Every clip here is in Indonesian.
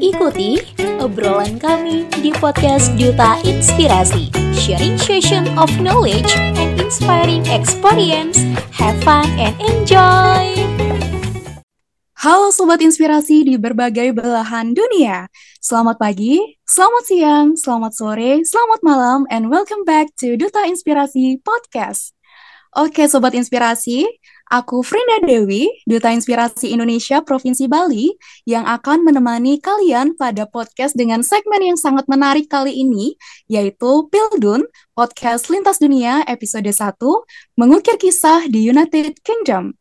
Ikuti obrolan kami di podcast Duta Inspirasi, sharing session of knowledge and inspiring experience. Have fun and enjoy! Halo Sobat Inspirasi di berbagai belahan dunia. Selamat pagi, selamat siang, selamat sore, selamat malam, and welcome back to Duta Inspirasi Podcast. Oke Sobat Inspirasi, Aku Frinda Dewi, Duta Inspirasi Indonesia Provinsi Bali, yang akan menemani kalian pada podcast dengan segmen yang sangat menarik kali ini, yaitu Pildun, Podcast Lintas Dunia episode 1, Mengukir Kisah di United Kingdom.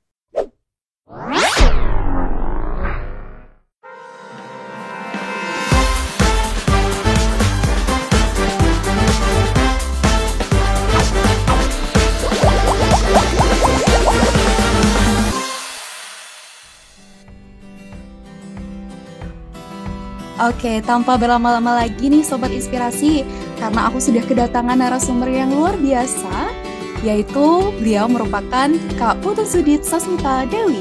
Oke, tanpa berlama-lama lagi nih Sobat Inspirasi, karena aku sudah kedatangan narasumber yang luar biasa, yaitu beliau merupakan Kak Putu Sudit Sasmita Dewi.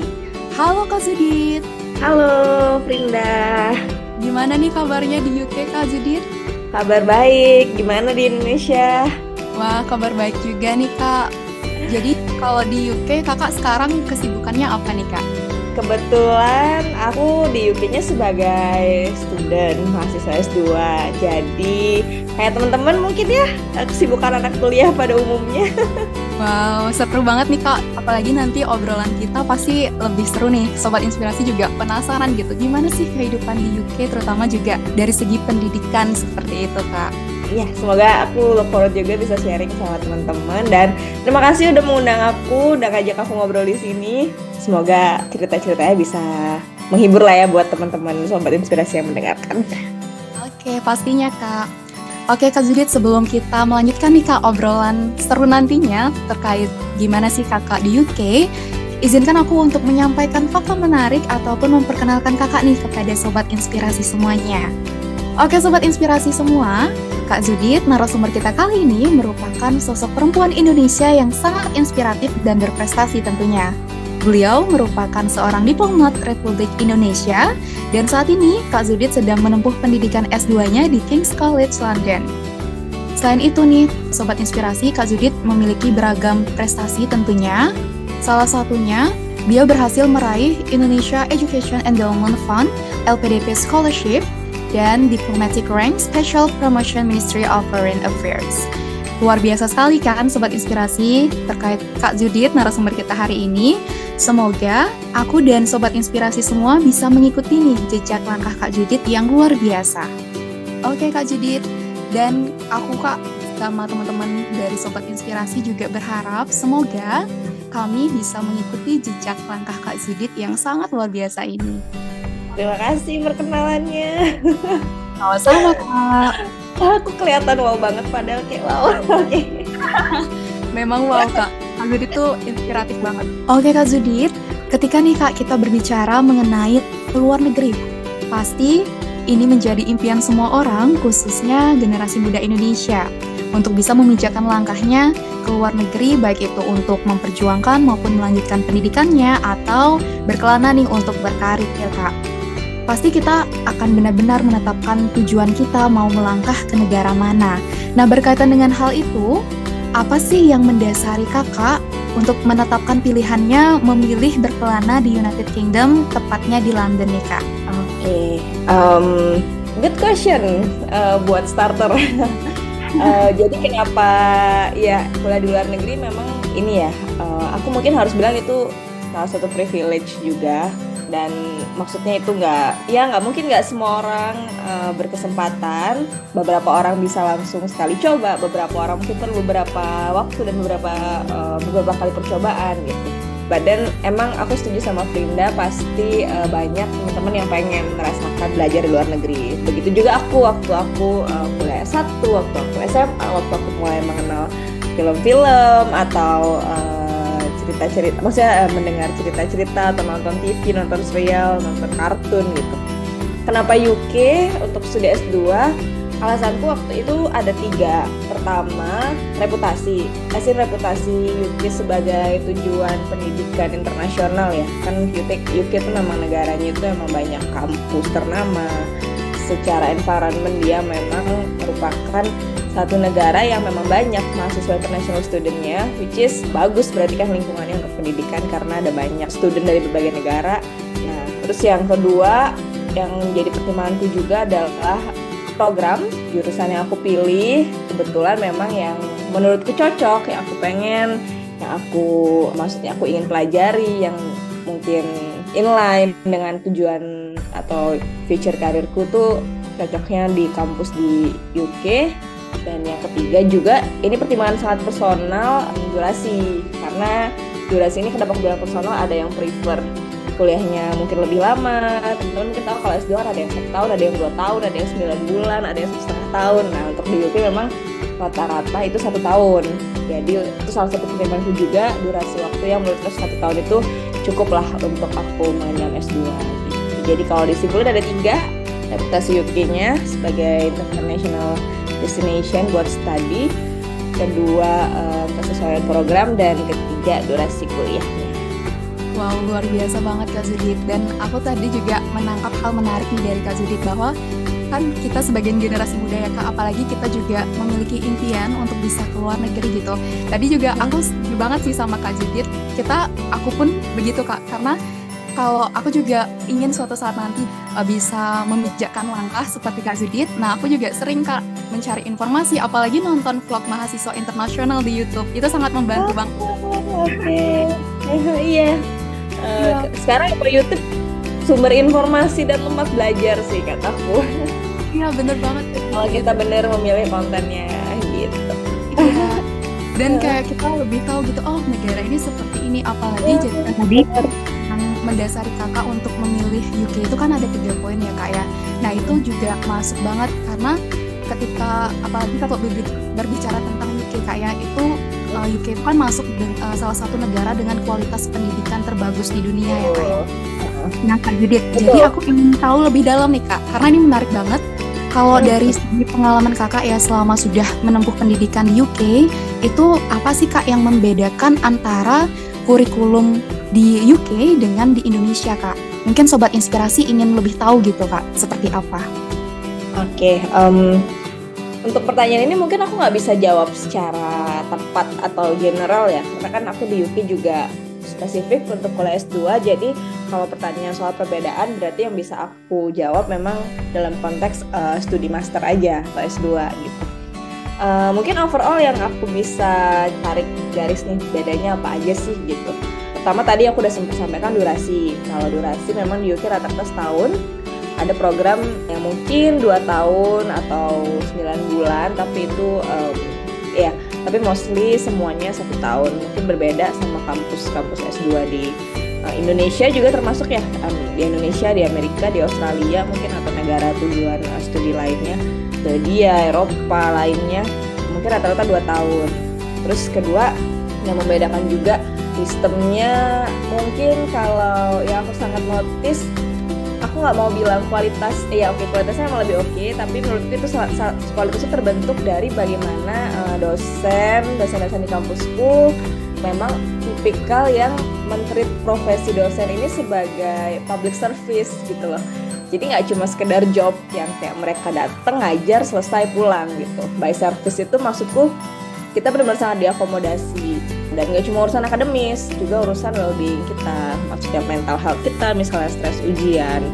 Halo Kak Sudit. Halo Frinda. Gimana nih kabarnya di UK Kak Sudit? Kabar baik, gimana di Indonesia? Wah, kabar baik juga nih Kak. Jadi kalau di UK kakak sekarang kesibukannya apa nih Kak? Kebetulan aku di UK-nya sebagai student mahasiswa S2. Jadi kayak teman-teman mungkin ya kesibukan anak kuliah pada umumnya. Wow, seru banget nih Kak. Apalagi nanti obrolan kita pasti lebih seru nih. Sobat Inspirasi juga penasaran gitu. Gimana sih kehidupan di UK terutama juga dari segi pendidikan seperti itu Kak. Iya, semoga aku look forward juga bisa sharing sama teman-teman dan terima kasih udah mengundang aku, udah ngajak aku ngobrol di sini. Semoga cerita-ceritanya bisa menghibur lah ya buat teman-teman sobat inspirasi yang mendengarkan. Oke, pastinya Kak. Oke Kak Judit, sebelum kita melanjutkan nih Kak obrolan seru nantinya terkait gimana sih kakak di UK, izinkan aku untuk menyampaikan fakta menarik ataupun memperkenalkan kakak nih kepada Sobat Inspirasi semuanya. Oke Sobat Inspirasi semua, Kak Judit, narasumber kita kali ini merupakan sosok perempuan Indonesia yang sangat inspiratif dan berprestasi tentunya. Beliau merupakan seorang diplomat Republik Indonesia dan saat ini Kak Zudit sedang menempuh pendidikan S2-nya di King's College London. Selain itu nih, Sobat Inspirasi, Kak Zudit memiliki beragam prestasi tentunya. Salah satunya, dia berhasil meraih Indonesia Education Endowment Fund, LPDP Scholarship, dan Diplomatic Rank Special Promotion Ministry of Foreign Affairs. Luar biasa sekali kan Sobat Inspirasi terkait Kak Judit narasumber kita hari ini. Semoga aku dan Sobat Inspirasi semua bisa mengikuti nih jejak langkah Kak Judit yang luar biasa. Oke Kak Judit, dan aku Kak sama teman-teman dari Sobat Inspirasi juga berharap semoga kami bisa mengikuti jejak langkah Kak Judit yang sangat luar biasa ini. Terima kasih perkenalannya. Sama-sama Kak. aku kelihatan wow banget padahal kayak wow. Oke. Memang wow Kak. Kak Zudit tuh inspiratif banget. Oke Kak Zudit, ketika nih Kak kita berbicara mengenai luar negeri, pasti ini menjadi impian semua orang, khususnya generasi muda Indonesia, untuk bisa memijakkan langkahnya ke luar negeri, baik itu untuk memperjuangkan maupun melanjutkan pendidikannya, atau berkelana nih untuk berkarir ya Kak pasti kita akan benar-benar menetapkan tujuan kita mau melangkah ke negara mana. Nah, berkaitan dengan hal itu, apa sih yang mendasari kakak untuk menetapkan pilihannya memilih berkelana di United Kingdom, tepatnya di London nih kak? Oke, okay. um, good question uh, buat starter. uh, jadi kenapa ya kuliah di luar negeri memang ini ya, uh, aku mungkin harus bilang itu salah satu privilege juga dan maksudnya itu nggak ya nggak mungkin nggak semua orang uh, berkesempatan. Beberapa orang bisa langsung sekali coba beberapa orang mungkin perlu beberapa waktu dan beberapa uh, beberapa kali percobaan gitu. Badan emang aku setuju sama Frinda pasti uh, banyak teman-teman yang pengen merasakan belajar di luar negeri. Begitu juga aku waktu aku uh, kuliah S1 waktu aku SMA waktu aku mulai mengenal film-film atau uh, cerita-cerita maksudnya uh, mendengar cerita-cerita atau nonton TV nonton serial nonton kartun gitu. Kenapa UK untuk studi S2 alasanku waktu itu ada tiga. Pertama reputasi. Kasih reputasi UK sebagai tujuan pendidikan internasional ya. Kan UK UK itu memang negaranya itu emang banyak kampus ternama. Secara environment dia memang merupakan satu negara yang memang banyak mahasiswa international studentnya, which is bagus berarti kan lingkungannya untuk pendidikan karena ada banyak student dari berbagai negara. Nah, terus yang kedua yang jadi pertimbanganku juga adalah program jurusan yang aku pilih kebetulan memang yang menurutku cocok yang aku pengen yang aku maksudnya aku ingin pelajari yang mungkin inline dengan tujuan atau future karirku tuh cocoknya di kampus di UK dan yang ketiga juga ini pertimbangan sangat personal durasi. Karena durasi ini kenapa aku bilang personal? Ada yang prefer kuliahnya mungkin lebih lama teman-teman mungkin tahu kalau S2 ada yang satu tahun ada yang dua tahun ada yang sembilan bulan ada yang setengah tahun. Nah untuk di UK memang rata-rata itu satu tahun. Jadi itu salah satu pertimbanganku juga. Durasi waktu yang menurutku satu tahun itu cukup lah untuk aku mengenyam S2 gitu. jadi kalau disimpulin ada tiga reputasi UK-nya sebagai international destination buat study kedua uh, kesesuaian program dan ketiga durasi kuliahnya Wow, luar biasa banget Kak Zudit. Dan aku tadi juga menangkap hal menarik nih dari Kak Zudit bahwa kan kita sebagian generasi muda ya Kak, apalagi kita juga memiliki impian untuk bisa keluar negeri gitu. Tadi juga aku setuju banget sih sama Kak Zudit. Kita, aku pun begitu Kak, karena kalau aku juga ingin suatu saat nanti uh, bisa memijakkan langkah seperti Kak Zudit. Nah, aku juga sering Kak mencari informasi, apalagi nonton vlog mahasiswa internasional di YouTube. Itu sangat membantu banget. Oke, okay. iya. Uh, sekarang apa YouTube sumber informasi dan tempat belajar sih kataku. Iya bener banget. Kalau kita bener memilih kontennya gitu. Iya. Dan kayak kita lebih tahu gitu, oh negara ini seperti ini. Apalagi jadi tadi mendasari kakak untuk memilih UK itu kan ada tiga poin ya kak ya. Nah itu juga masuk banget karena ketika apalagi kalau berbicara tentang UK kayak itu uh, UK kan masuk uh, salah satu negara dengan kualitas pendidikan terbagus di dunia ya kak ya. Nah kak Judit, jadi aku ingin tahu lebih dalam nih kak, karena ini menarik banget. Kalau dari segi pengalaman kakak ya selama sudah menempuh pendidikan di UK, itu apa sih kak yang membedakan antara kurikulum di UK dengan di Indonesia kak? Mungkin sobat inspirasi ingin lebih tahu gitu kak, seperti apa? Oke, okay, um, untuk pertanyaan ini mungkin aku nggak bisa jawab secara tepat atau general ya karena kan aku di UK juga spesifik untuk kuliah S2 jadi kalau pertanyaan soal perbedaan berarti yang bisa aku jawab memang dalam konteks uh, studi master aja atau S2 gitu uh, mungkin overall yang aku bisa tarik garis nih bedanya apa aja sih gitu. Pertama tadi aku udah sempat sampaikan durasi. Kalau durasi memang di UK rata-rata setahun. Ada program yang mungkin dua tahun atau 9 bulan tapi itu um, ya tapi mostly semuanya satu tahun. Mungkin berbeda sama kampus-kampus S2 di Indonesia juga termasuk ya di Indonesia di Amerika di Australia mungkin atau negara tujuan uh, studi lainnya. Dia Eropa lainnya mungkin rata-rata dua tahun. Terus kedua yang membedakan juga sistemnya mungkin kalau yang aku sangat notice aku nggak mau bilang kualitas ya oke okay, kualitasnya emang lebih oke okay, tapi menurutku itu kualitasnya terbentuk dari bagaimana uh, dosen dosen-dosen di kampusku memang tipikal yang menteri profesi dosen ini sebagai public service gitu loh. Jadi nggak cuma sekedar job yang kayak mereka datang ngajar selesai pulang gitu. By service itu maksudku kita benar-benar sangat diakomodasi. Dan gak cuma urusan akademis juga urusan well-being kita. Maksudnya mental health kita misalnya stres ujian.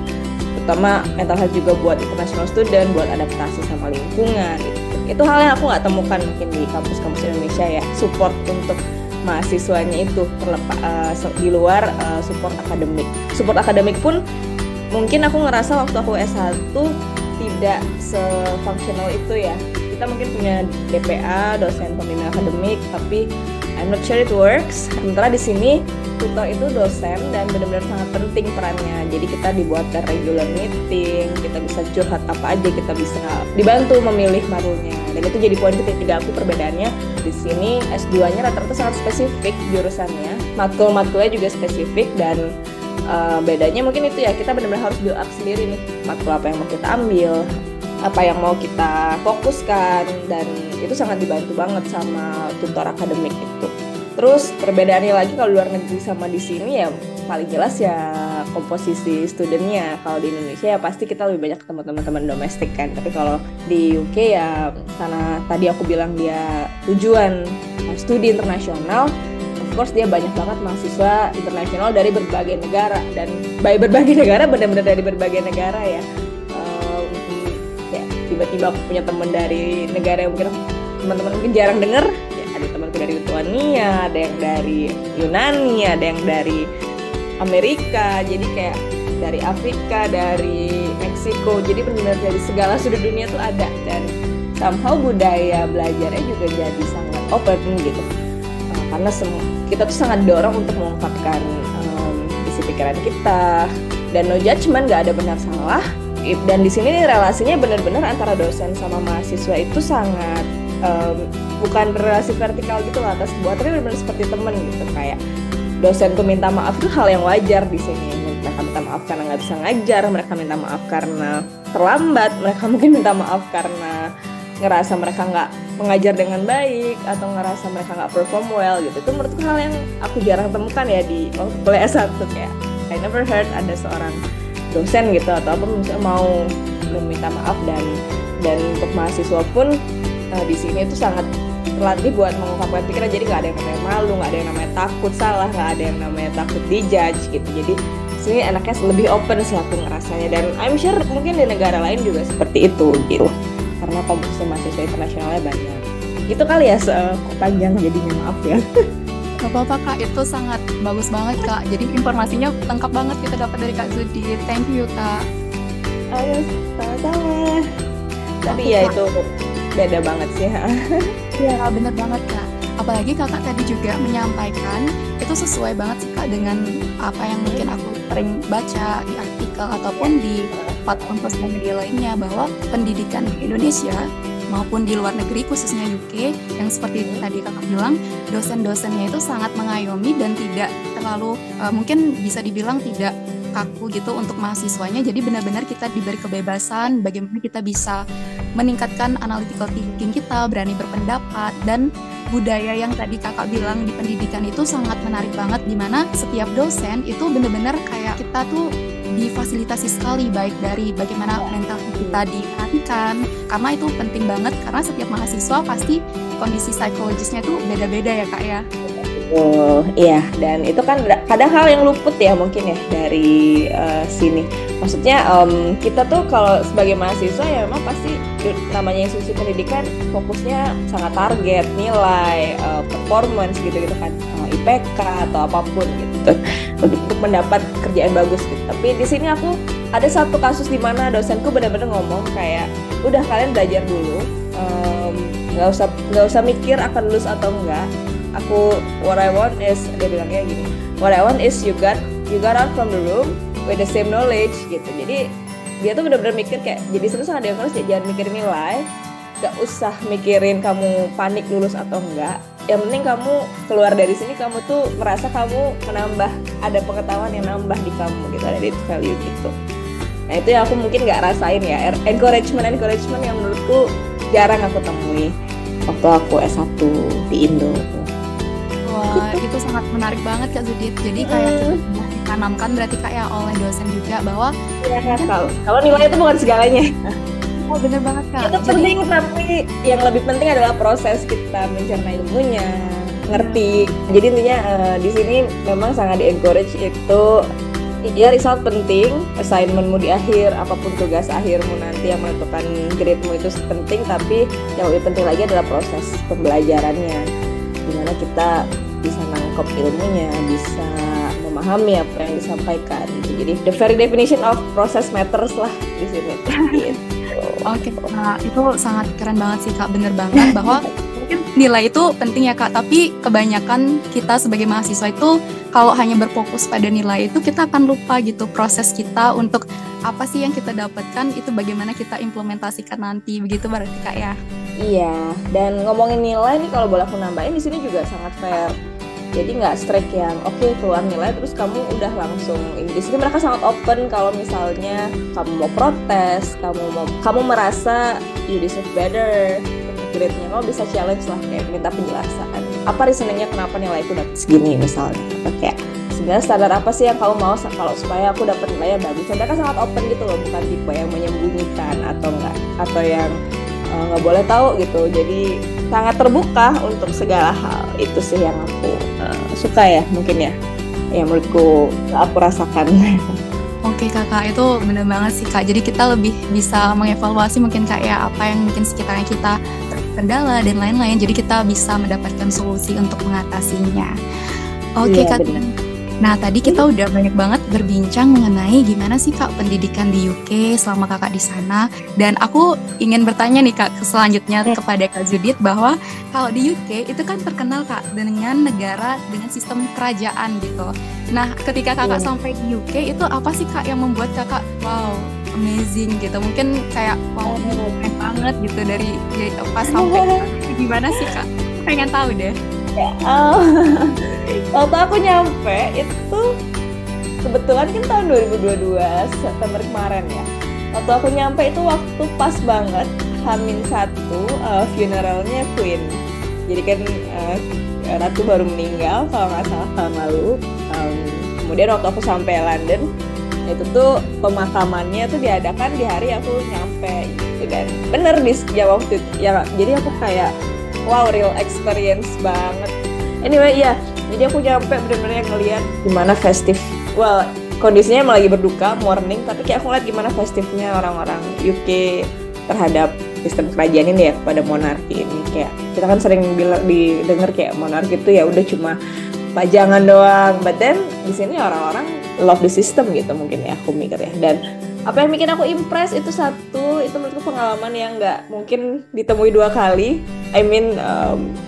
Terutama mental health juga buat international student buat adaptasi sama lingkungan gitu. itu hal yang aku nggak temukan mungkin di kampus-kampus Indonesia ya. Support untuk mahasiswanya itu terlepas uh, di luar uh, support akademik support akademik pun mungkin aku ngerasa waktu aku S1 tidak sefungsional itu ya kita mungkin punya DPA dosen pembina akademik tapi I'm not sure it works. Sementara di sini tutor itu dosen dan benar-benar sangat penting perannya. Jadi kita dibuatkan regular meeting, kita bisa curhat apa aja, kita bisa dibantu memilih matulnya. Dan itu jadi poin ketiga aku perbedaannya. Di sini S2-nya rata-rata sangat spesifik jurusannya. Matkul-matkulnya juga spesifik dan uh, bedanya mungkin itu ya kita benar-benar harus build up sendiri nih matkul apa yang mau kita ambil apa yang mau kita fokuskan dan itu sangat dibantu banget sama tutor akademik itu. Terus perbedaannya lagi kalau luar negeri sama di sini ya paling jelas ya komposisi studentnya. Kalau di Indonesia ya pasti kita lebih banyak ketemu teman-teman domestik kan. Tapi kalau di UK ya karena tadi aku bilang dia tujuan studi internasional, of course dia banyak banget mahasiswa internasional dari berbagai negara dan by berbagai negara benar-benar dari berbagai negara ya. Um, ya tiba-tiba aku punya teman dari negara yang mungkin teman-teman mungkin jarang dengar ya temanku dari Lituania, ada yang dari Yunani, ada yang dari Amerika. Jadi kayak dari Afrika dari Meksiko. Jadi benar-benar dari segala sudut dunia tuh ada. Dan somehow budaya belajarnya juga jadi sangat open gitu. Uh, karena kita tuh sangat dorong untuk mengungkapkan um, isi pikiran kita. Dan no judgment gak ada benar salah. Dan di sini relasinya benar-benar antara dosen sama mahasiswa itu sangat um, bukan relasi vertikal gitu lah atas bawah tapi benar-benar seperti temen gitu kayak dosen tuh minta maaf itu hal yang wajar di sini. Mereka minta maaf karena nggak bisa ngajar mereka minta maaf karena terlambat mereka mungkin minta maaf karena ngerasa mereka nggak mengajar dengan baik atau ngerasa mereka nggak perform well gitu. Itu menurutku hal yang aku jarang temukan ya di waktu kuliah S1 kayak I never heard ada seorang dosen gitu atau apa misalnya mau meminta maaf dan dan untuk mahasiswa pun uh, di sini itu sangat terlatih buat mengungkapkan pikiran jadi nggak ada yang namanya malu nggak ada yang namanya takut salah nggak ada yang namanya takut dijudge gitu jadi sini enaknya lebih open sih aku ngerasanya dan I'm sure mungkin di negara lain juga seperti itu gitu karena komposisi mahasiswa internasionalnya banyak itu kali ya panjang jadinya maaf ya Gak apa-apa kak, itu sangat bagus banget kak. Jadi informasinya lengkap banget kita dapat dari kak Zudi. Thank you kak. Ayo, sama-sama. Tapi ya itu beda banget sih. Iya bener banget kak. Apalagi kakak tadi juga menyampaikan itu sesuai banget sih kak dengan apa yang mungkin aku sering baca di artikel ataupun di platform sosial media lainnya bahwa pendidikan di Indonesia maupun di luar negeri khususnya UK yang seperti tadi kakak bilang dosen-dosennya itu sangat mengayomi dan tidak terlalu uh, mungkin bisa dibilang tidak kaku gitu untuk mahasiswanya jadi benar-benar kita diberi kebebasan bagaimana kita bisa meningkatkan analytical thinking kita, berani berpendapat, dan budaya yang tadi kakak bilang di pendidikan itu sangat menarik banget di mana setiap dosen itu benar-benar kayak kita tuh difasilitasi sekali baik dari bagaimana mental kita diperhatikan karena itu penting banget karena setiap mahasiswa pasti kondisi psikologisnya tuh beda-beda ya kak ya Oh iya, dan itu kan kadang hal yang luput ya mungkin ya dari uh, sini. Maksudnya um, kita tuh kalau sebagai mahasiswa ya memang pasti namanya institusi pendidikan fokusnya sangat target, nilai, uh, performance gitu-gitu kan, uh, eh, IPK atau apa pun gitu. Untuk, mendapat kerjaan bagus gitu. Tapi di sini aku ada satu kasus di mana dosenku benar-benar ngomong kayak udah kalian belajar dulu, nggak um, usah nggak usah mikir akan lulus atau enggak aku what I want is dia bilangnya gini what I want is you got you got out from the room with the same knowledge gitu. Jadi dia tuh bener-bener mikir kayak jadi seru sama dia ya jangan mikir nilai gak usah mikirin kamu panik lulus atau enggak. Yang penting kamu keluar dari sini kamu tuh merasa kamu menambah ada pengetahuan yang nambah di kamu gitu. Ada di value gitu. Nah itu yang aku mungkin nggak rasain ya. Encouragement encouragement yang menurutku jarang aku temui waktu aku S1 di Indo Wah, itu sangat menarik banget Kak Zudit. Jadi kayak ditanamkan berarti kayak oleh dosen juga bahwa ya, kalau kalau nilai itu bukan segalanya. Oh bener banget Kak. Itu penting tapi yang lebih penting adalah proses kita mencerna ilmunya, ngerti. Jadi intinya uh, di sini memang sangat di encourage itu ya result penting, assignmentmu di akhir, apa pun tugas akhirmu nanti yang menentukan grade-mu itu penting, tapi yang lebih penting lagi adalah proses pembelajarannya, di mana kita bisa nangkep ilmunya, bisa memahami apa yang disampaikan. Jadi the very definition of process matters lah di sini. gitu. Oke, Kak, itu sangat keren banget sih Kak, bener banget bahwa mungkin nilai itu penting ya Kak, tapi kebanyakan kita sebagai mahasiswa itu kalau hanya berfokus pada nilai itu kita akan lupa gitu proses kita untuk apa sih yang kita dapatkan itu bagaimana kita implementasikan nanti begitu berarti Kak ya. Iya, dan ngomongin nilai nih kalau boleh aku nambahin di sini juga sangat fair jadi nggak strict yang oke okay, keluar nilai terus kamu udah langsung di sini mereka sangat open kalau misalnya kamu mau protes kamu mau kamu merasa you deserve better grade-nya kamu bisa challenge lah kayak minta penjelasan. Apa reasoningnya kenapa nilaiku dapat segini misalnya? Atau kayak sebenarnya standar apa sih yang kamu mau kalau supaya aku dapat nilai yang bagus? Mereka sangat open gitu loh bukan tipe yang menyembunyikan atau enggak atau yang eh, nggak uh, boleh tahu gitu. Jadi sangat terbuka untuk segala hal itu sih yang aku uh, suka ya mungkin ya yang menurutku aku rasakan Oke kakak itu bener banget sih kak. Jadi kita lebih bisa mengevaluasi mungkin kak ya apa yang mungkin sekitarnya kita kendala dan lain-lain. Jadi kita bisa mendapatkan solusi untuk mengatasinya. Oke iya, kak. Bener. Nah, tadi kita udah banyak banget berbincang mengenai gimana sih Kak pendidikan di UK selama Kakak di sana. Dan aku ingin bertanya nih Kak selanjutnya kepada Kak Judith bahwa kalau di UK itu kan terkenal Kak dengan negara dengan sistem kerajaan gitu. Nah, ketika Kakak hmm. sampai di UK itu apa sih Kak yang membuat Kakak wow, amazing gitu. Mungkin kayak wow ini keren banget gitu dari pas sampai gimana sih Kak? Pengen tahu deh. Oh. waktu aku nyampe itu kebetulan kan tahun 2022 September kemarin ya. Waktu aku nyampe itu waktu pas banget Hamin satu uh, funeralnya Queen. Jadi kan uh, Ratu baru meninggal kalau nggak salah tahun lalu. Um, kemudian waktu aku sampai London itu tuh pemakamannya tuh diadakan di hari aku nyampe gitu dan bener di ya waktu ya jadi aku kayak wow real experience banget. Anyway ya jadi aku nyampe bener-bener ngeliat gimana festif. Well kondisinya emang lagi berduka morning tapi kayak aku ngeliat gimana festifnya orang-orang UK terhadap sistem kerajaan ini ya kepada monarki ini. Kayak kita kan sering bilang didengar kayak monarki itu ya udah cuma pajangan doang. But then di sini orang-orang love the system gitu mungkin ya aku mikir ya. Dan apa yang bikin aku impress itu satu itu menurutku pengalaman yang nggak mungkin ditemui dua kali I mean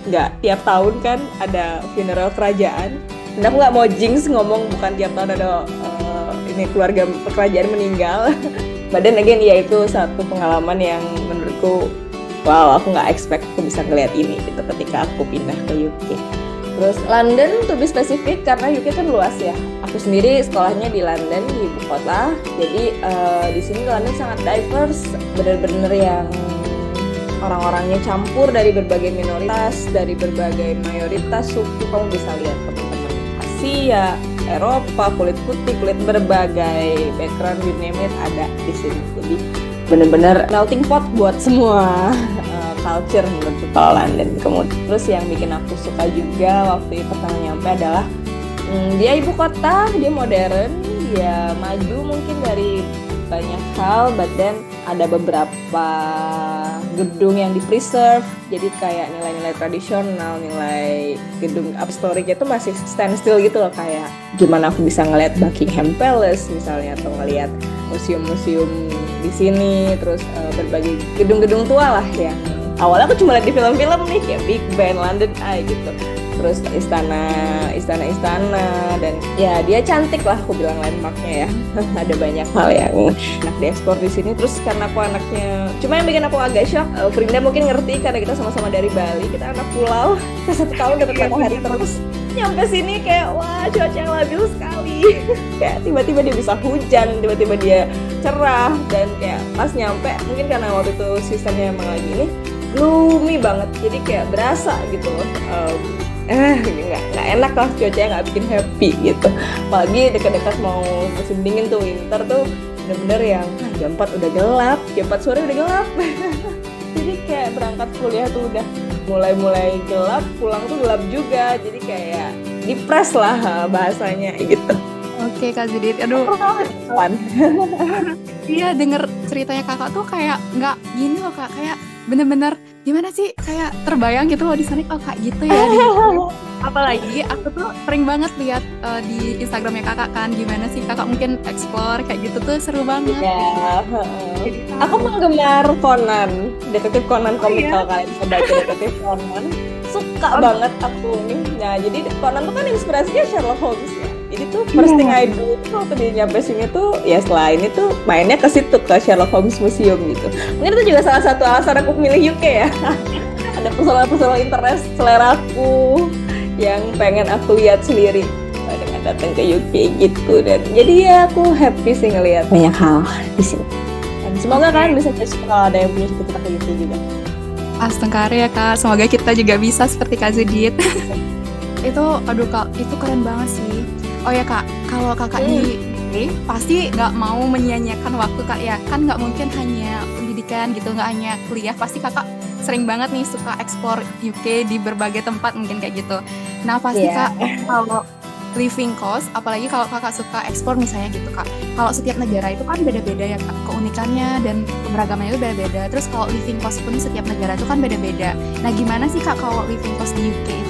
nggak um, tiap tahun kan ada funeral kerajaan dan aku nggak mau jinx ngomong bukan tiap tahun ada uh, ini keluarga kerajaan meninggal badan again ya itu satu pengalaman yang menurutku wow aku nggak expect aku bisa ngeliat ini gitu ketika aku pindah ke UK Terus London tuh lebih spesifik karena UK kan luas ya. Aku sendiri sekolahnya di London di ibu kota. Jadi uh, di sini London sangat diverse, bener-bener yang orang-orangnya campur dari berbagai minoritas, dari berbagai mayoritas suku. Kamu bisa lihat teman-teman Asia, Eropa, kulit putih, kulit berbagai background, you name it ada di sini. Jadi bener-bener melting pot buat semua culture menurut kalau London kemudian terus yang bikin aku suka juga waktu pertama nyampe adalah hmm, dia ibu kota dia modern dia maju mungkin dari banyak hal but then ada beberapa gedung yang di preserve jadi kayak nilai-nilai tradisional nilai gedung upstory itu masih stand still gitu loh kayak gimana aku bisa ngeliat Buckingham Palace misalnya atau ngeliat museum-museum di sini terus uh, berbagai gedung-gedung tua lah yang awalnya aku cuma lihat di film-film nih kayak Big Ben, London Eye gitu terus istana istana istana dan ya dia cantik lah aku bilang landmarknya ya. Ada banyak hal yang enak diekspor di sini. Terus karena aku anaknya cuma yang bikin aku agak shock uh, Frinda mungkin ngerti karena kita sama-sama dari Bali kita anak pulau. Satu tahun dapat matahari terus. Nyampe sini kayak wah cuaca yang labil sekali. Kayak tiba-tiba dia bisa hujan tiba-tiba dia cerah dan kayak pas nyampe mungkin karena waktu itu sistemnya emang lagi ini gloomy banget. Jadi kayak berasa gitu um, eh nggak nggak enak lah cuacanya nggak bikin happy gitu. Apalagi dekat-dekat mau musim dingin tuh winter tuh bener-bener yang ah, jam 4 udah gelap jam 4 sore udah gelap. Jadi kayak berangkat kuliah tuh udah mulai-mulai gelap pulang tuh gelap juga. Jadi kayak depres lah bahasanya gitu. Oke Kak Zidit, aduh. Iya denger ceritanya kakak tuh kayak nggak gini loh kak, kayak bener-bener gimana sih? Kayak terbayang gitu loh di sana. Oh kayak gitu ya di apalagi aku tuh sering banget lihat uh, di Instagramnya kakak kan. Gimana sih kakak mungkin explore kayak gitu tuh seru banget. Ya Jadi, aku penggemar Conan. Detektif Conan oh, komik iya? kalau kalian baca detektif Conan. Suka oh. banget aku. Nih nah jadi Conan tuh kan inspirasinya Sherlock Holmes ya jadi tuh first thing I do itu waktu dia nyampe sini tuh ya selain itu mainnya ke situ ke Sherlock Holmes Museum gitu. Mungkin itu juga salah satu alasan aku milih UK ya. Ada personal interest selera aku yang pengen aku lihat sendiri. Dengan datang ke UK gitu. Dan jadi ya aku happy sih ngelihat banyak hal di sini. Dan semoga kalian bisa jadi kalau ada yang punya cita ke UK juga. Astengkare ya kak, semoga kita juga bisa seperti Kak Zudit. itu, aduh kak, itu keren banget sih. Oh ya kak, kalau kakak hmm. di UK pasti nggak mau menyia-nyiakan waktu kak ya, kan nggak mungkin hanya pendidikan gitu, nggak hanya kuliah, pasti kakak sering banget nih suka ekspor UK di berbagai tempat mungkin kayak gitu. Nah pasti yeah. kak kalau living cost, apalagi kalau kakak suka ekspor misalnya gitu kak. Kalau setiap negara itu kan beda-beda ya kak, keunikannya dan keberagamannya itu beda-beda. Terus kalau living cost pun setiap negara itu kan beda-beda. Nah gimana sih kak kalau living cost di UK itu?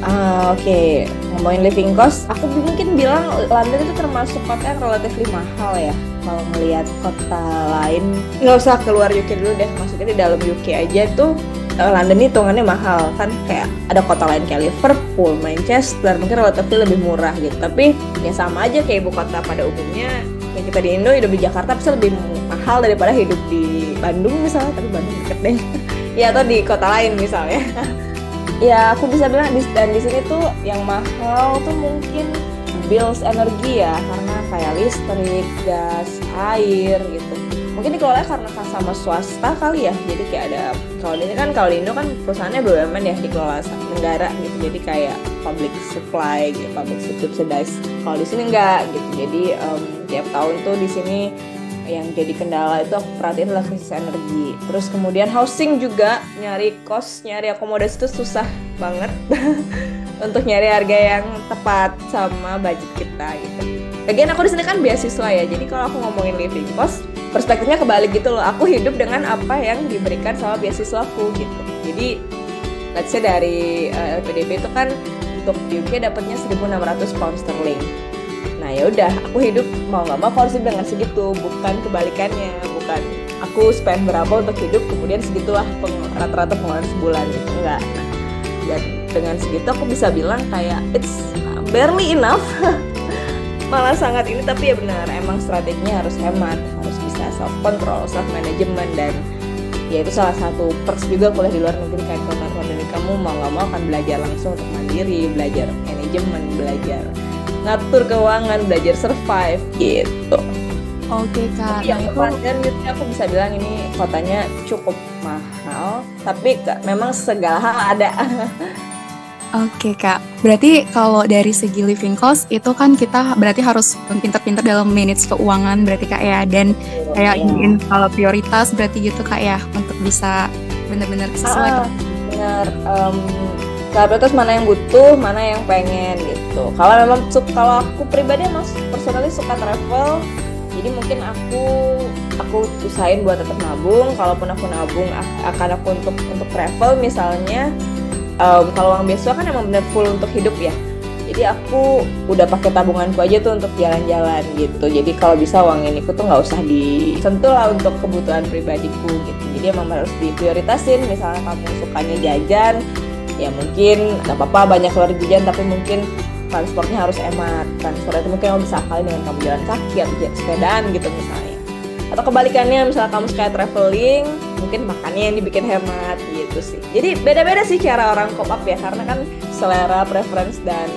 Uh, Oke, okay. ngomongin living cost, aku mungkin bilang London itu termasuk kota yang relatif mahal ya. Kalau melihat kota lain, nggak usah keluar UK dulu deh. Maksudnya di dalam UK aja tuh uh, London ini hitungannya mahal kan kayak ada kota lain kayak Liverpool, Manchester mungkin relatif lebih murah gitu tapi ya sama aja kayak ibu kota pada umumnya kayak kita di Indo hidup di Jakarta bisa lebih mahal daripada hidup di Bandung misalnya tapi Bandung deket deh ya atau di kota lain misalnya ya aku bisa bilang di, dan di sini tuh yang mahal tuh mungkin bills energi ya karena kayak listrik, gas, air gitu. Mungkin dikelola karena sama swasta kali ya jadi kayak ada kalau ini kan kalau di Indo kan perusahaannya BUMN ya dikelola negara gitu jadi kayak public supply gitu public subsidize. Kalau di sini enggak gitu jadi um, tiap tahun tuh di sini yang jadi kendala itu aku perhatiin adalah krisis energi. Terus kemudian housing juga nyari kos nyari akomodasi itu susah banget. Untuk nyari harga yang tepat sama budget kita gitu. Lagian aku di sini kan beasiswa ya jadi kalau aku ngomongin living cost perspektifnya kebalik gitu loh. Aku hidup dengan apa yang diberikan sama beasiswaku gitu. Jadi let's say dari uh, eh, LPDP itu kan untuk di UK dapatnya 1.600 pound sterling. Nah ya udah aku hidup mau nggak mau aku harus dengan segitu bukan kebalikannya bukan. Aku spend berapa untuk hidup kemudian segitulah rata-rata pengeluaran sebulan gitu enggak. Dan dengan segitu aku bisa bilang kayak it's barely enough. Malah sangat ini tapi ya benar emang strateginya harus hemat harus bisa self control self management dan ya itu salah satu perks juga kuliah di luar negeri kayak kalau dari kamu mau nggak mau akan belajar langsung untuk mandiri belajar manajemen belajar ngatur keuangan belajar survive gitu Oke kak, tapi yang nah, gitu aku bisa bilang ini kotanya cukup mahal, tapi memang segala hal ada. Oke kak, berarti kalau dari segi living cost itu kan kita berarti harus pinter-pinter dalam manage keuangan berarti kak ya dan kayak yeah. ingin kalau prioritas berarti gitu kak ya untuk bisa benar-benar sesuai. Ah, benar, um, prioritas mana yang butuh, mana yang pengen gitu. Kalau memang kalau aku pribadi emang personally suka travel, jadi mungkin aku aku usahain buat tetap nabung. Kalaupun aku nabung akan aku untuk untuk travel misalnya um, kalau uang beasiswa kan emang bener full untuk hidup ya. Jadi aku udah pakai tabunganku aja tuh untuk jalan-jalan gitu. Jadi kalau bisa uang ini tuh nggak usah disentuh lah untuk kebutuhan pribadiku gitu. Jadi emang harus diprioritasin. Misalnya kamu sukanya jajan ya mungkin nggak apa-apa banyak keluar jajan tapi mungkin transportnya harus hemat. Transport itu mungkin kamu bisa kali dengan kamu jalan kaki atau sepedaan gitu misalnya. Atau kebalikannya misalnya kamu suka traveling mungkin makannya yang dibikin hemat gitu sih. Jadi beda-beda sih cara orang cope up ya karena kan selera preference dan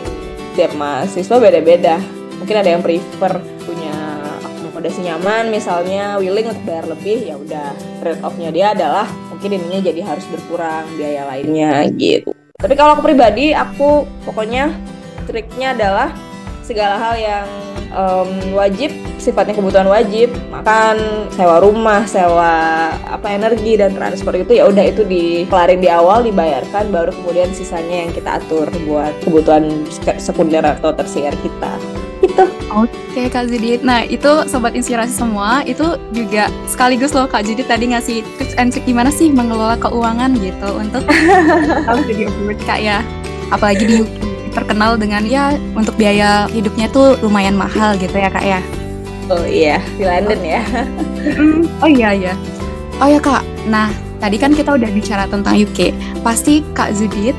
tiap mahasiswa beda-beda. Mungkin ada yang prefer punya akomodasi nyaman misalnya willing untuk bayar lebih ya udah trade offnya dia adalah mungkin ininya jadi harus berkurang biaya lainnya. Gitu. Tapi kalau aku pribadi aku pokoknya triknya adalah segala hal yang um, wajib sifatnya kebutuhan wajib makan sewa rumah sewa apa energi dan transport itu ya udah itu dikelarin di awal dibayarkan baru kemudian sisanya yang kita atur buat kebutuhan sekunder atau tersier kita itu Oke Kak Zidit, nah itu Sobat Inspirasi semua itu juga sekaligus loh Kak Zidit tadi ngasih tips and trick gimana sih mengelola keuangan gitu untuk Kak ya apalagi di terkenal dengan ya untuk biaya hidupnya tuh lumayan mahal gitu ya kak ya. Oh iya di London ya. oh iya iya. Oh ya kak. Nah tadi kan kita udah bicara tentang UK. Pasti kak Zudit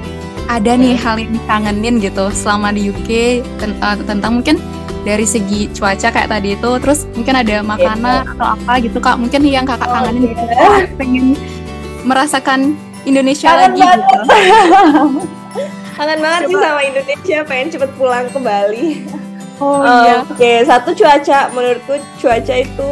ada nih hal yang dikangenin gitu selama di UK tentang, eh, tentang mungkin dari segi cuaca kayak tadi itu. Terus mungkin ada makanan yeah. atau apa gitu kak. Mungkin yang kakak oh, kangenin gitu yeah. pengen merasakan Indonesia Kangen lagi gitu. Kangen banget sih sama Indonesia pengen cepet pulang ke Bali. Oh iya. Oke, satu cuaca. Menurutku cuaca itu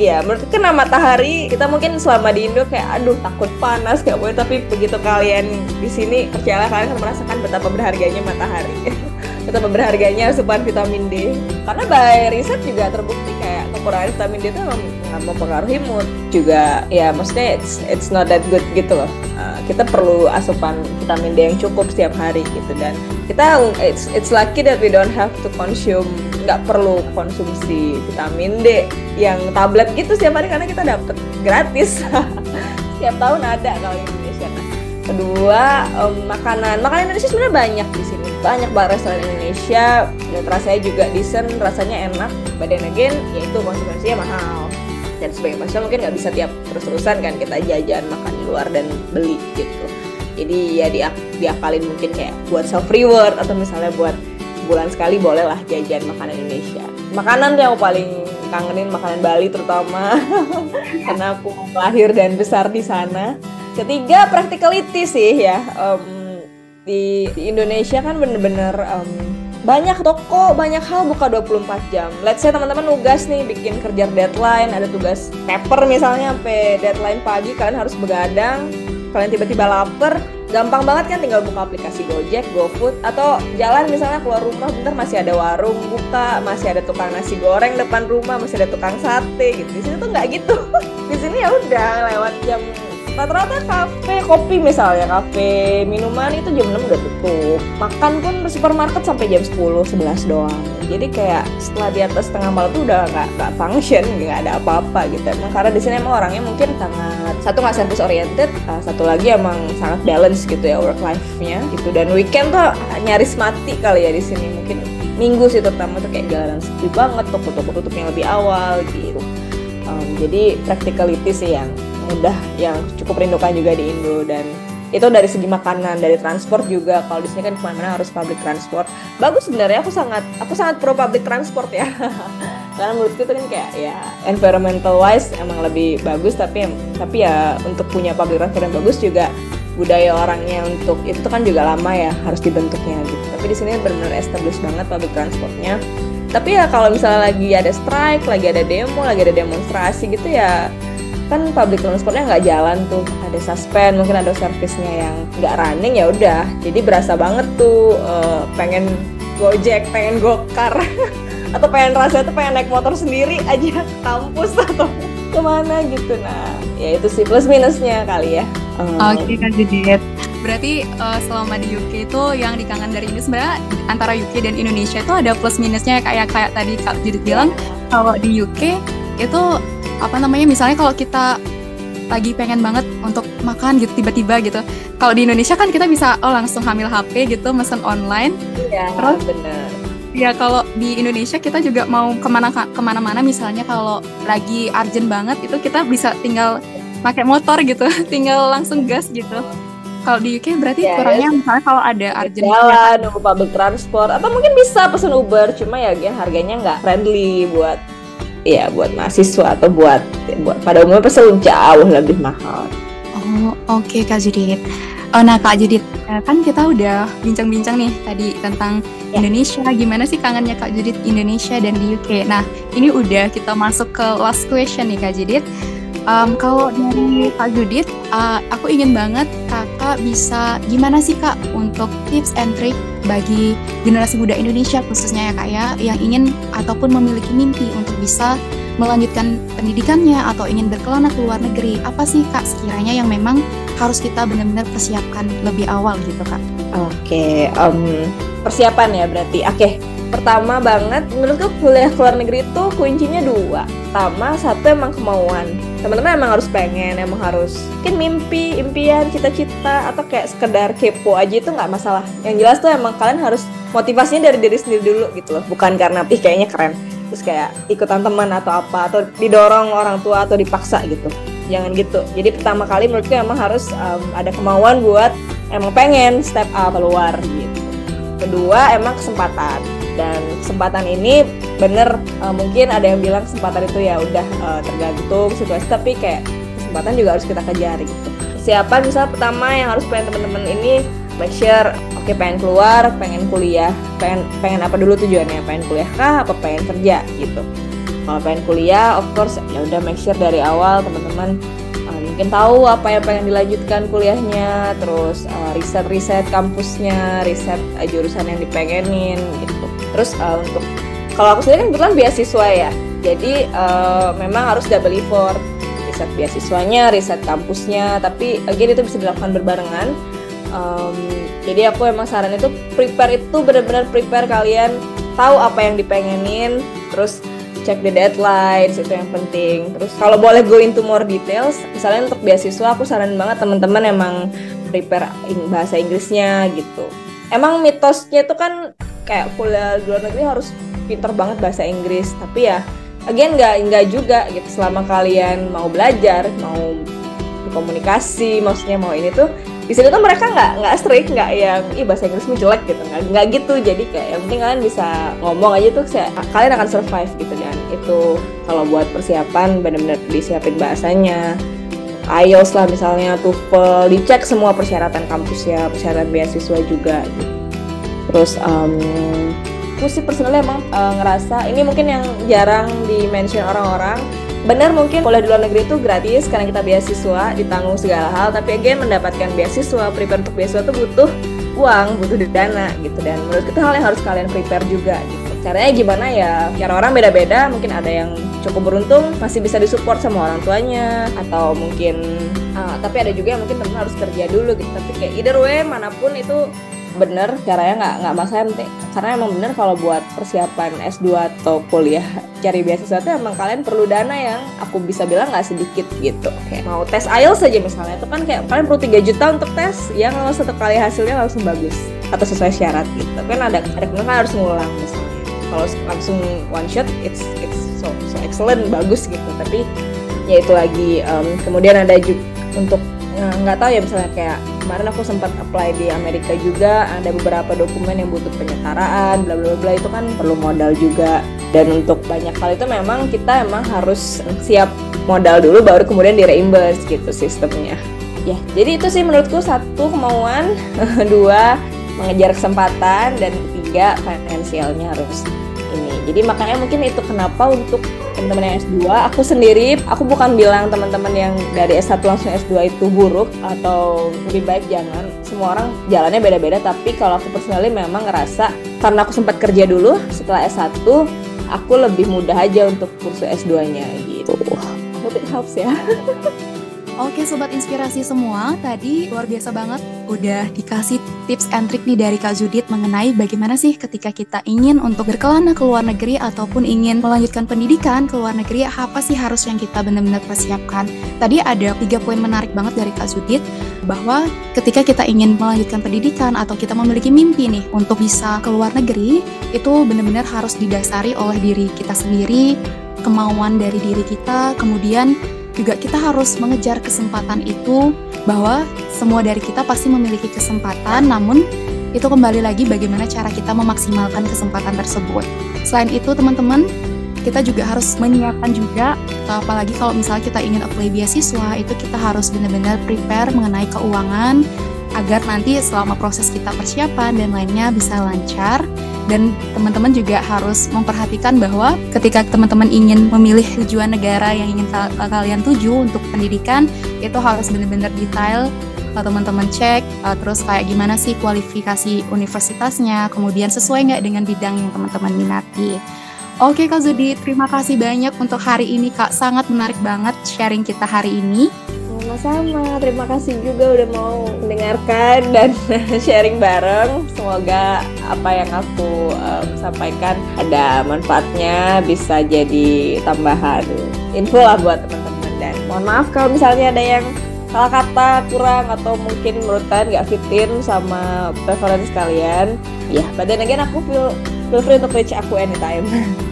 ya menurutku kena matahari kita mungkin selama di Indo kayak aduh takut panas gak boleh. Tapi begitu kalian di sini percayalah kalian akan merasakan betapa berharganya matahari. Betapa berharganya asupan vitamin D. Karena by riset juga terbukti kayak kekurangan vitamin D itu nggak mempengaruhi mood juga. Ya maksudnya it's, it's not that good gitu loh. Uh, kita perlu asupan vitamin D yang cukup setiap hari gitu. Dan kita it's it's lucky that we don't have to consume nggak perlu konsumsi vitamin D yang tablet gitu setiap hari karena kita dapat gratis. Setiap tahun ada kalau Indonesia. Kedua um, makanan. Makanan Indonesia sebenarnya banyak di sini. Banyak banget restoran Indonesia. Dan rasanya juga decent rasanya enak then again yaitu konsumsinya mahal. Dan sebagai mahasiswa mungkin nggak bisa tiap terus-terusan kan kita jajan makan di luar dan beli gitu. Jadi ya dia diakalin mungkin kayak buat self reward atau misalnya buat bulan sekali boleh lah jajan makanan Indonesia. Makanan yang paling kangenin makanan Bali terutama. Karena aku lahir dan besar di sana. Ketiga practicality sih ya. Um, di, di Indonesia kan bener-bener um, banyak toko, banyak hal buka 24 jam. Let's say teman-teman nugas nih bikin kerja deadline, ada tugas paper misalnya sampai deadline pagi kalian harus begadang, kalian tiba-tiba lapar, gampang banget kan tinggal buka aplikasi Gojek, GoFood atau jalan misalnya keluar rumah bentar masih ada warung buka, masih ada tukang nasi goreng depan rumah, masih ada tukang sate gitu. Di sini tuh nggak gitu. Di sini ya udah lewat jam rata-rata kafe kopi misalnya kafe minuman itu jam 6 udah tutup makan pun supermarket sampai jam 10 11 doang. Jadi kayak setelah di atas setengah malam tuh udah nggak nggak function nggak ada apa-apa gitu. Emang karena di sini emang orangnya mungkin sangat satu nggak service oriented uh, satu lagi emang sangat balance gitu ya work life-nya gitu. Dan weekend tuh nyaris mati kali ya di sini mungkin. Minggu sih terutama tuh kayak jalanan sepi banget toko-toko tutup yang lebih awal gitu. Um, jadi practicality sih yang mudah yang cukup rindukan juga di Indo. Dan itu dari segi makanan dari transport juga. Kalau di sini kan ke mana-mana harus public transport. Bagus sebenarnya aku sangat aku sangat pro public transport ya. Karena menurutku itu kan kayak ya environmental wise emang lebih bagus. Tapi tapi ya untuk punya public transport yang bagus juga budaya orangnya untuk itu kan juga lama ya harus dibentuknya gitu. Tapi di sini benar-benar established banget public transportnya. Tapi ya kalau misalnya lagi ada strike lagi ada demo lagi ada demonstrasi gitu ya kan public transportnya nggak jalan tuh. Ada suspend mungkin ada servisnya yang nggak running ya udah. Jadi berasa banget tuh uh, pengen gojek pengen gokar. Atau pengen rasanya tuh pengen naik motor sendiri aja kampus atau ke mana gitu. Nah ya itu sih plus minusnya kali ya. Um, oke okay, kan Judit berarti uh, selama di UK itu yang dikangen dari ini sebenarnya antara UK dan Indonesia itu ada plus minusnya kayak kayak tadi Kak Judit bilang. Kalau di UK itu apa namanya misalnya kalau kita lagi pengen banget untuk makan gitu tiba-tiba gitu. Kalau di Indonesia kan kita bisa oh langsung hamil HP gitu, mesen online. Iya, Terus, benar. Ya kalau di Indonesia kita juga mau ke mana ke mana-mana misalnya kalau lagi urgent banget itu kita bisa tinggal pakai motor gitu, tinggal langsung gas gitu. Kalau di UK berarti yes. kurangnya misalnya kalau ada urgent jalan, nunggu public transport atau mungkin bisa pesen Uber, cuma ya harganya nggak friendly buat ya buat mahasiswa atau buat buat pada umumnya pasti jauh lebih mahal. Oh oke okay, Kak Judit. Oh, nah Kak Judit eh, kan kita udah bincang-bincang nih tadi tentang ya. Indonesia. Gimana sih kangennya Kak Judit Indonesia dan di UK? Nah ini udah kita masuk ke last question nih Kak Judit. Um, kalau dari Kak Judit, uh, aku ingin banget kakak bisa gimana sih kak untuk tips and trick bagi generasi muda Indonesia khususnya ya kak ya yang ingin ataupun memiliki mimpi untuk bisa melanjutkan pendidikannya atau ingin berkelana ke luar negeri apa sih kak sekiranya yang memang harus kita benar-benar persiapkan lebih awal gitu kak? Oke, okay, um, persiapan ya berarti. Oke, okay pertama banget menurutku kuliah ke luar negeri itu kuncinya dua pertama satu emang kemauan teman-teman emang harus pengen emang harus. Mungkin mimpi impian cita-cita atau kayak sekedar kepo aja itu nggak masalah. Yang jelas tuh emang kalian harus motivasinya dari diri sendiri dulu gitu loh. Bukan karena ih kayaknya keren. Terus kayak ikutan teman atau apa atau didorong orang tua atau dipaksa gitu. Jangan gitu. Jadi pertama kali menurutku emang harus um, ada kemauan buat emang pengen step up keluar gitu. Kedua emang kesempatan dan kesempatan ini bener uh, mungkin ada yang bilang kesempatan itu ya udah uh, tergantung situasi tapi kayak kesempatan juga harus kita kejar gitu. Siapa misalnya pertama yang harus pengen teman-teman ini make sure oke pengen keluar pengen kuliah pengen pengen apa dulu tujuannya pengen kuliah kah apa pengen kerja gitu. Kalau pengen kuliah of course ya udah make sure dari awal teman-teman mungkin tahu apa yang pengen dilanjutkan kuliahnya terus uh, riset-riset kampusnya riset uh, jurusan yang dipengenin gitu. Terus uh, untuk kalau aku sendiri kan kebetulan beasiswa ya. Jadi uh, memang harus double effort. Riset beasiswanya riset kampusnya tapi again itu bisa dilakukan berbarengan. Um, jadi aku emang saran itu prepare itu benar-benar prepare kalian tahu apa yang dipengenin terus check the deadlines itu yang penting. Terus kalau boleh go into more details misalnya untuk beasiswa aku saran banget teman-teman emang prepare bahasa Inggrisnya gitu. Emang mitosnya itu kan kayak kuliah di luar negeri harus pinter banget bahasa Inggris. Tapi ya again nggak nggak juga gitu. Selama kalian mau belajar mau berkomunikasi maksudnya mau ini tuh di sini tuh mereka nggak nggak strict nggak yang ih bahasa Inggrismu jelek gitu nggak nggak gitu jadi kayak yang penting kalian bisa ngomong aja tuh saya, kalian akan survive gitu dan itu kalau buat persiapan benar-benar disiapin bahasanya. IELTS lah misalnya TOEFL dicek semua persyaratan kampus ya persyaratan beasiswa juga. Gitu. terus um, aku sih personalnya emang uh, ngerasa ini mungkin yang jarang di mention orang-orang benar mungkin kuliah di luar negeri itu gratis karena kita beasiswa ditanggung segala hal. Tapi again mendapatkan beasiswa prepare untuk beasiswa itu butuh uang butuh dana gitu. Dan menurut kita hal yang harus kalian prepare juga gitu. Caranya gimana ya? Cara orang beda-beda mungkin ada yang cukup beruntung masih bisa disupport sama orang tuanya atau mungkin uh, tapi ada juga yang mungkin teman harus kerja dulu gitu. Tapi kayak either way mana pun itu bener caranya nggak nggak masalah penting. Karena emang bener kalau buat persiapan S2 atau kuliah cari beasiswa itu emang kalian perlu dana yang aku bisa bilang nggak sedikit gitu. Kayak mau tes IELTS saja misalnya itu kan kayak kalian perlu 3 juta untuk tes. Yang kalau satu kali hasilnya langsung bagus atau sesuai syarat gitu. Kan ada ada kan harus ngulang misalnya. Kalau langsung one shot it's it's so, so excellent bagus gitu. Tapi ya itu lagi um, kemudian ada juga untuk nggak tahu ya misalnya kayak kemarin aku sempat apply di Amerika juga ada beberapa dokumen yang butuh penyetaraan bla bla bla itu kan perlu modal juga. Dan untuk banyak hal itu memang kita emang harus siap modal dulu baru kemudian di reimburse gitu sistemnya. Ya jadi itu sih menurutku satu kemauan dua mengejar kesempatan dan ketiga finansialnya harus ini. Jadi makanya mungkin itu kenapa untuk teman-teman yang S2 aku sendiri aku bukan bilang teman-teman yang dari S1 langsung S2 itu buruk atau lebih baik jangan. Semua orang jalannya beda-beda tapi kalau aku personally memang ngerasa karena aku sempat kerja dulu setelah S1 aku lebih mudah aja untuk kursus S2 nya gitu. Hope it helps ya Oke sobat inspirasi semua, tadi luar biasa banget udah dikasih tips and trick nih dari Kak Judit mengenai bagaimana sih ketika kita ingin untuk berkelana ke luar negeri ataupun ingin melanjutkan pendidikan ke luar negeri, apa sih harus yang kita benar-benar persiapkan. Tadi ada tiga poin menarik banget dari Kak Judit bahwa ketika kita ingin melanjutkan pendidikan atau kita memiliki mimpi nih untuk bisa ke luar negeri, itu benar-benar harus didasari oleh diri kita sendiri, kemauan dari diri kita, kemudian juga kita harus mengejar kesempatan itu bahwa semua dari kita pasti memiliki kesempatan namun itu kembali lagi bagaimana cara kita memaksimalkan kesempatan tersebut. Selain itu teman-teman, kita juga harus menyiapkan juga apalagi kalau misalnya kita ingin apply beasiswa itu kita harus benar-benar prepare mengenai keuangan agar nanti selama proses kita persiapan dan lainnya bisa lancar dan teman-teman juga harus memperhatikan bahwa ketika teman-teman ingin memilih tujuan negara yang ingin kalian tuju untuk pendidikan itu harus benar-benar detail teman-teman cek uh, terus kayak gimana sih kualifikasi universitasnya kemudian sesuai nggak dengan bidang yang teman-teman minati Oke Kak Zudi, terima kasih banyak untuk hari ini Kak. Sangat menarik banget sharing kita hari ini. Sama-sama, terima kasih juga udah mau mendengarkan dan sharing bareng. Semoga apa yang aku um, sampaikan ada manfaatnya, bisa jadi tambahan info lah buat teman-teman. Dan mohon maaf kalau misalnya ada yang salah kata kurang atau mungkin menurut kalian gak fitin sama preferensi kalian. Ya, pada again aku feel, feel free untuk reach aku anytime.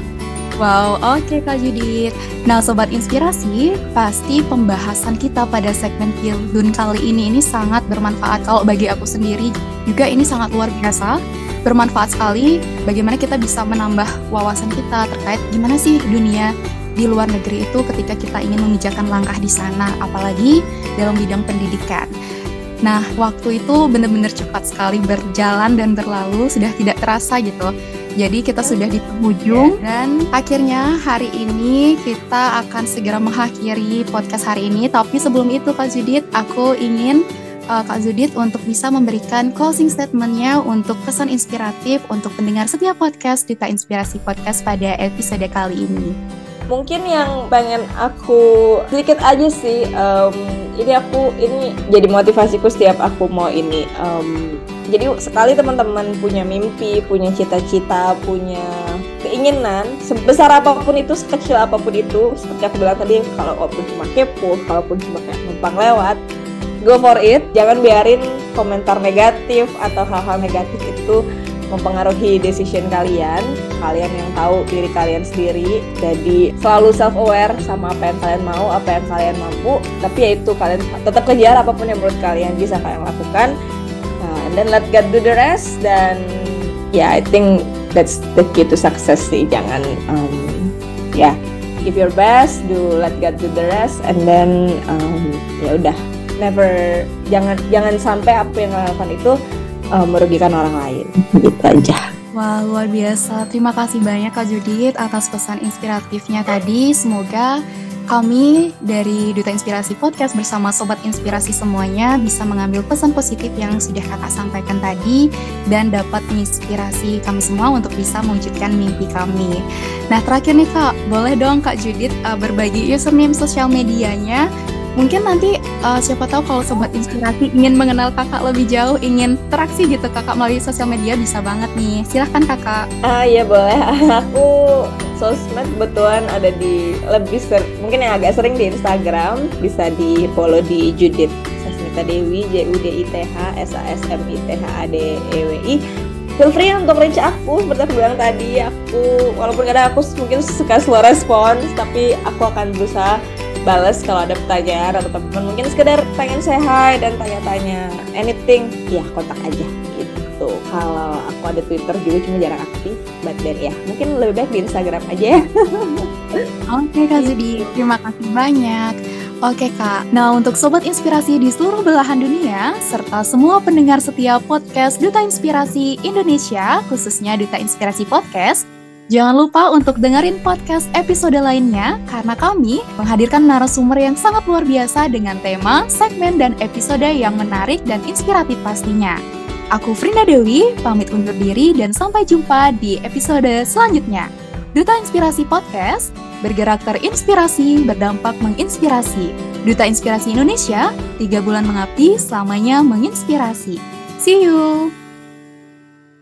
Wow, oke okay, Kak Judit. Nah, Sobat Inspirasi, pasti pembahasan kita pada segmen Kildun kali ini ini sangat bermanfaat. Kalau bagi aku sendiri juga ini sangat luar biasa. Bermanfaat sekali bagaimana kita bisa menambah wawasan kita terkait gimana sih dunia di luar negeri itu ketika kita ingin mengijakan langkah di sana, apalagi dalam bidang pendidikan. Nah, waktu itu benar-benar cepat sekali berjalan dan berlalu, sudah tidak terasa gitu. Jadi kita sudah di penghujung dan akhirnya hari ini kita akan segera mengakhiri podcast hari ini. Tapi sebelum itu Kak Judit, aku ingin uh, Kak Judit untuk bisa memberikan closing statementnya untuk pesan inspiratif untuk pendengar setiap podcast Duta Inspirasi Podcast pada episode kali ini. Mungkin yang pengen aku sedikit aja sih um, ini aku ini jadi motivasiku setiap aku mau ini um, jadi sekali teman-teman punya mimpi punya cita-cita punya keinginan sebesar apa pun itu sekecil apa pun itu seperti aku bilang tadi kalau walaupun cuma kepo kalaupun cuma kayak numpang lewat go for it. Jangan biarin komentar negatif atau hal-hal negatif itu mempengaruhi decision kalian. Kalian yang tahu diri kalian sendiri jadi selalu self aware sama apa yang kalian mau apa yang kalian mampu. Tapi ya itu kalian tetap kejar apa pun yang menurut kalian bisa kalian lakukan and then let God do the rest dan ya yeah, I think that's the key to success sih jangan um, ya yeah, give your best do let God do the rest and then um, ya udah never jangan jangan sampai apa yang lakukan itu uh, merugikan orang lain gitu aja. Wah, luar biasa. Terima kasih banyak Kak Judit atas pesan inspiratifnya tadi. Semoga kami dari Duta Inspirasi Podcast bersama Sobat Inspirasi semuanya bisa mengambil pesan positif yang sudah kakak sampaikan tadi dan dapat menginspirasi kami semua untuk bisa mewujudkan mimpi kami. Nah terakhir nih kak, boleh dong Kak Judit uh, berbagi username sosial medianya mungkin nanti uh, siapa tahu kalau sobat inspirasi ingin mengenal kakak lebih jauh, ingin interaksi gitu kakak melalui sosial media bisa banget nih. Silahkan kakak. Ah iya boleh. Aku sosmed kebetulan ada di lebih ser mungkin yang agak sering di Instagram bisa di follow di Judith Sasmita Dewi J U D I T H S A S M I T H A D E W I feel free untuk reach aku seperti aku bilang tadi aku walaupun kadang aku mungkin suka slow respons tapi aku akan berusaha balas kalau ada pertanyaan atau teman mungkin sekedar pengen say hi dan tanya-tanya. Anything ya kontak aja gitu. Kalau aku ada twitter juga cuma jarang aktif but then ya mungkin lebih baik di instagram aja ya. Oke okay, kak Zudi terima kasih banyak. Oke kak, nah untuk sobat inspirasi di seluruh belahan dunia, serta semua pendengar setiap podcast Duta Inspirasi Indonesia, khususnya Duta Inspirasi Podcast, Jangan lupa untuk dengerin podcast episode lainnya karena kami menghadirkan narasumber yang sangat luar biasa dengan tema, segmen, dan episode yang menarik dan inspiratif pastinya. Aku Frina Dewi, pamit undur diri dan sampai jumpa di episode selanjutnya. Duta Inspirasi Podcast, bergerak terinspirasi, berdampak menginspirasi. Duta Inspirasi Indonesia, tiga bulan mengabdi, selamanya menginspirasi. See you!